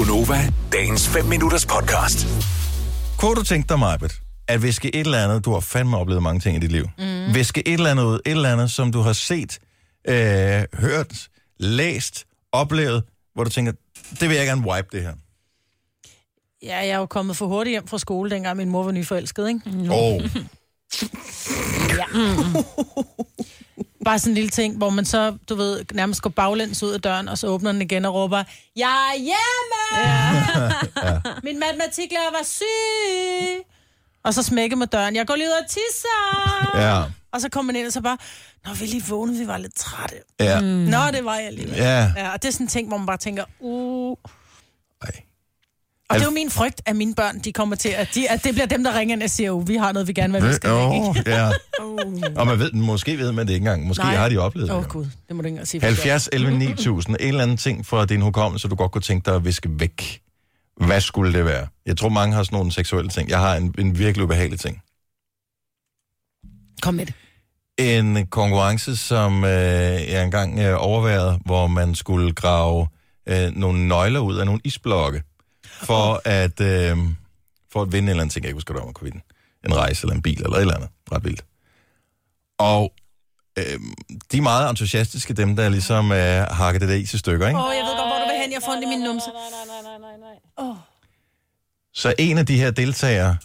Gunova, dagens 5 minutters podcast. Kunne du tænke dig, Majbet, at viske et eller andet, du har fandme oplevet mange ting i dit liv, mm. viske et eller andet ud, et eller andet, som du har set, øh, hørt, læst, oplevet, hvor du tænker, det vil jeg gerne wipe det her. Ja, jeg er jo kommet for hurtigt hjem fra skole, dengang min mor var nyforelsket, ikke? Åh, oh, Bare sådan en lille ting, hvor man så, du ved, nærmest går baglæns ud af døren, og så åbner den igen og råber, Jeg er hjemme! Ja. Min matematiklærer var syg! Og så smækker med døren, jeg går lige ud og tisser! ja, Og så kommer man ind og så bare, Nå, vi lige vågne, vi var lidt trætte. ja, Nå, det var jeg lige. ja. Ja, og det er sådan en ting, hvor man bare tænker, uh... Ej. Og det er jo min frygt, at mine børn, de kommer til, at, de, at det bliver dem, der ringer ind og siger, uh, vi har noget, vi gerne vil, vi skal Oh, ikke? ja. Og man ved, måske ved man det ikke engang. Måske Nej. har de oplevet Åh, det. oh, jo. gud, det må du ikke engang sige. 70, 11, 9000. En eller anden ting fra din hukommelse, du godt kunne tænke dig at viske væk. Hvad skulle det være? Jeg tror, mange har sådan nogle seksuelle ting. Jeg har en, en virkelig ubehagelig ting. Kom med det. En konkurrence, som øh, jeg engang øh, overvejede, hvor man skulle grave øh, nogle nøgler ud af nogle isblokke, for at, øh, for at vinde en eller anden ting. Jeg ikke huske, hvad man kunne vinde. En rejse eller en bil eller et eller andet. Ret vildt. Og øh, de er meget entusiastiske, dem der ligesom øh, hakker det der is i stykker, ikke? Åh, oh, jeg ved godt, hvor du vil hen. Jeg får ondt i min numse. Så en af de her deltagere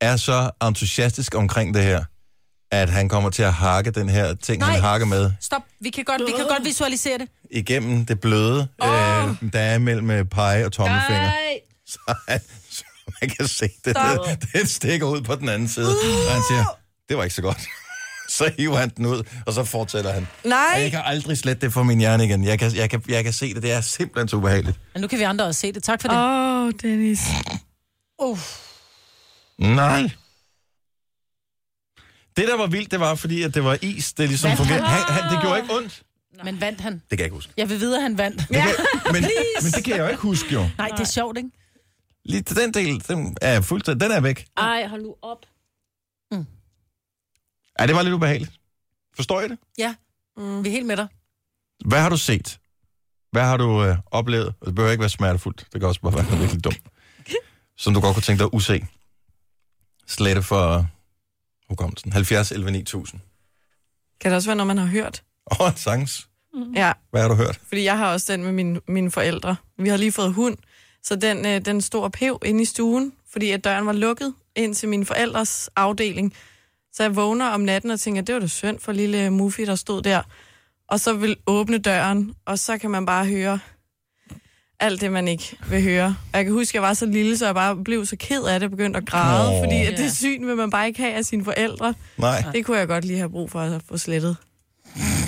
er så entusiastisk omkring det her, at han kommer til at hakke den her ting, Nej. han Nej. hakker med, Stop. Vi kan godt, vi kan godt visualisere det. igennem det bløde, oh. øh, der er mellem øh, pege og tommelfinger. Nej. Så, han- så man kan se, det, det, det stikker ud på den anden side. Og han siger, det var ikke så godt. Så hiver han den ud, og så fortsætter han. Og Nej. jeg kan aldrig slette det fra min hjerne igen. Jeg kan, jeg kan, jeg kan se det. Det er simpelthen så ubehageligt. Men nu kan vi andre også se det. Tak for det. Åh, oh, Dennis. Uh. Nej. Det, der var vildt, det var, fordi at det var is, det ligesom fungerede. han? Han, det gjorde ikke ondt. Men vandt han? Det kan jeg ikke huske. Jeg vil vide, at han vandt. Kan, men, men det kan jeg jo ikke huske, jo. Nej, det er sjovt, ikke? Lige til den del, den er fuldstændig, den er væk. Ej, hold nu op. Ja, det var lidt ubehageligt. Forstår I det? Ja. Mm. Vi er helt med dig. Hvad har du set? Hvad har du øh, oplevet? Det behøver ikke være smertefuldt. Det kan også bare være noget virkelig dumt. Som du godt kunne tænke dig at use. Slette for hukommelsen. 70 11 9000. Kan det også være, når man har hørt? Åh, en sangs. Ja, Hvad har du hørt? fordi jeg har også den med mine, mine forældre. Vi har lige fået hund, så den, øh, den stod og pev inde i stuen, fordi at døren var lukket ind til min forældres afdeling. Så jeg vågner om natten og tænker, det var da synd for lille Muffy, der stod der. Og så vil åbne døren, og så kan man bare høre alt det, man ikke vil høre. Og jeg kan huske, at jeg var så lille, så jeg bare blev så ked af det og begyndte at græde, Åh. fordi at det syn vil man bare ikke have af sine forældre. Nej. Det kunne jeg godt lige have brug for at få slettet.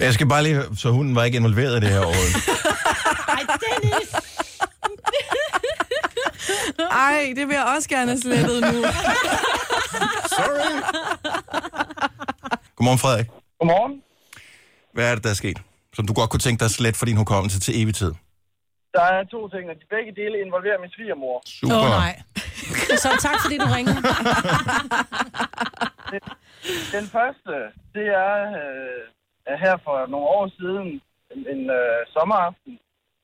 Jeg skal bare lige høre, så hunden var ikke involveret i det her år. Ej, Dennis! Ej, det vil jeg også gerne have slettet nu. Sorry. Godmorgen, Frederik. Godmorgen. Hvad er det, der er sket? Som du godt kunne tænke dig slet for din hukommelse til evig tid. Der er to ting, og de begge dele involverer min svigermor. Super. Åh, oh, nej. Så tak, fordi du ringede. Den første, det er, øh, er her for nogle år siden, en, en øh, sommeraften,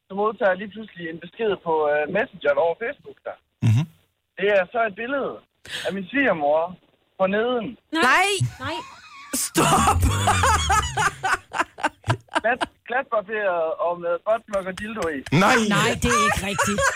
så modtager jeg lige pludselig en besked på øh, Messenger over Facebook der. Mhm. Det er så et billede af min svigermor på neden. Nej, Nej. Stop! Glat, glatbarberet og med buttplug og dildo i. Nej. Nej, det er ikke rigtigt.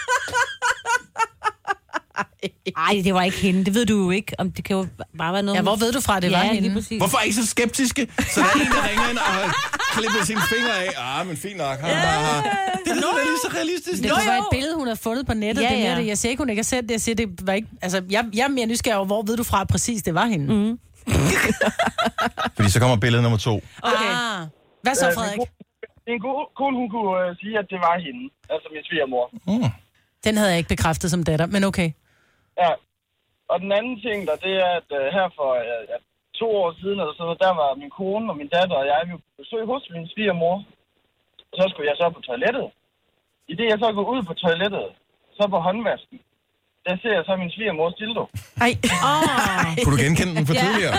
Ej, det var ikke hende. Det ved du jo ikke. Om det kan jo bare være noget... Ja, hvor ved du fra, det ja, var lige hende? præcis. Hvorfor er I så skeptiske? Så der er en, der ringer ind og har klippet sine fingre af. Ah, men fint nok. Ha, ha, ha. Det lyder da lige så realistisk. Det kunne være et billede, hun har fundet på nettet. Ja, Ja, det er mere ja. det. Jeg siger ikke, hun ikke har set det. Jeg siger, det var ikke... Altså, jeg, jeg er mere nysgerrig over, hvor ved du fra at præcis det var hende? Mm. Fordi så kommer billede nummer to. Okay. Ah. Hvad så, Frederik? Min ko- min ko- kone, hun kunne øh, sige, at det var hende. Altså min svigermor. Den havde jeg ikke bekræftet som datter, men okay. Ja. Og den anden ting, der, det er, at øh, her for øh, ja, to år siden, eller sådan noget, der var min kone og min datter og jeg, vi var på besøg hos min svigermor. Og så skulle jeg så på toilettet. I det, jeg så går ud på toilettet, så på håndvasken, der ser jeg så min svigermors dildo. Ej. Kunne du genkende den for tidligere?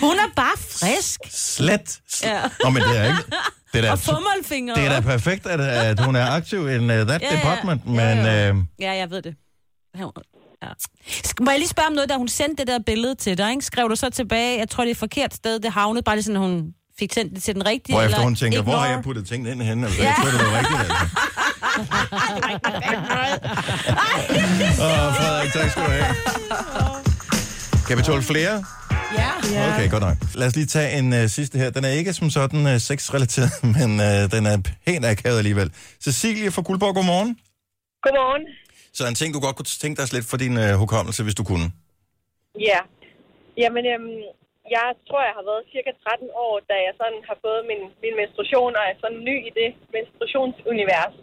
Hun er bare frisk. Slet. Ja. Nå, men det er ikke... Det er da, Og fummelfingre. det er da perfekt, at, at hun er aktiv in uh, that Ja, ja. department, Ja, men... ja. Øh, Ja, jeg ved det. Ja. Må jeg lige spørge om noget, da hun sendte det der billede til dig, ikke? skrev du så tilbage, jeg tror det er et forkert sted, det havnede, bare lige sådan, hun fik sendt det til den rigtige? hvorefter eller hun tænker, hvor har jeg puttet tingene ind henne? Altså, jeg tror, det var rigtigt, altså. Åh, Frederik, tak skal du have. Kan vi tåle flere? Ja. Okay, godt nok. Lad os lige tage en uh, sidste her. Den er ikke som sådan uh, sexrelateret, men uh, den er pænt akavet alligevel. Cecilie fra Guldborg, godmorgen. Godmorgen. Så en ting, du godt kunne tænke dig lidt for din uh, hukommelse, hvis du kunne. Ja. Jamen, øhm, jeg tror, jeg har været cirka 13 år, da jeg sådan har fået min, min menstruation, og er sådan ny i det menstruationsunivers.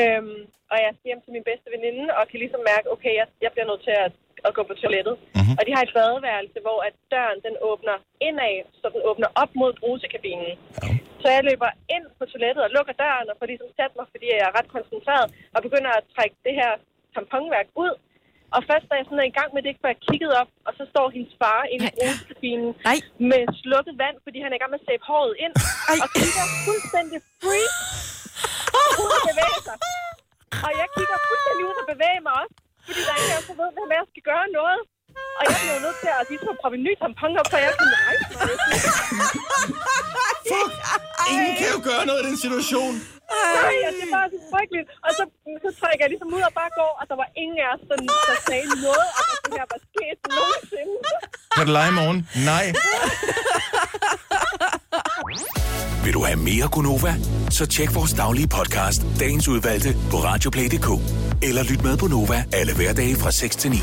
Øhm, og jeg skal hjem til min bedste veninde, og kan ligesom mærke, okay, jeg, jeg bliver nødt til at, at gå på toilettet. Mm-hmm. Og de har et badeværelse, hvor at døren den åbner indad, så den åbner op mod brusekabinen. Ja. Så jeg løber ind på toilettet og lukker døren, og får ligesom sat mig, fordi jeg er ret koncentreret, og begynder at trække det her tamponværk ud. Og først da jeg sådan er i gang med det, får jeg kigget op, og så står hendes far inde i brusekabinen Nej. med slukket vand, fordi han er i gang med at sæbe håret ind, og kigger fuldstændig free uden at bevæge sig. Og jeg kigger fuldstændig uden at bevæge mig også, fordi der er ingen af os, der ved, hvem jeg skal gøre noget. Og jeg bliver jo nødt til at ligesom at proppe en ny tampon op, så jeg kan rejse mig. Fuck! Ingen kan jo gøre noget i den situation. Nej, og det var så frygteligt. Og så, så trækker jeg ligesom ud og bare går, og der var ingen af os, der, der sagde noget om, at det her var sket nogensinde. Kan du lege i morgen? Nej. Vil du have mere Gunova? Så tjek vores daglige podcast, dagens udvalgte, på radioplay.dk. Eller lyt med på Nova alle hverdage fra 6 til 9.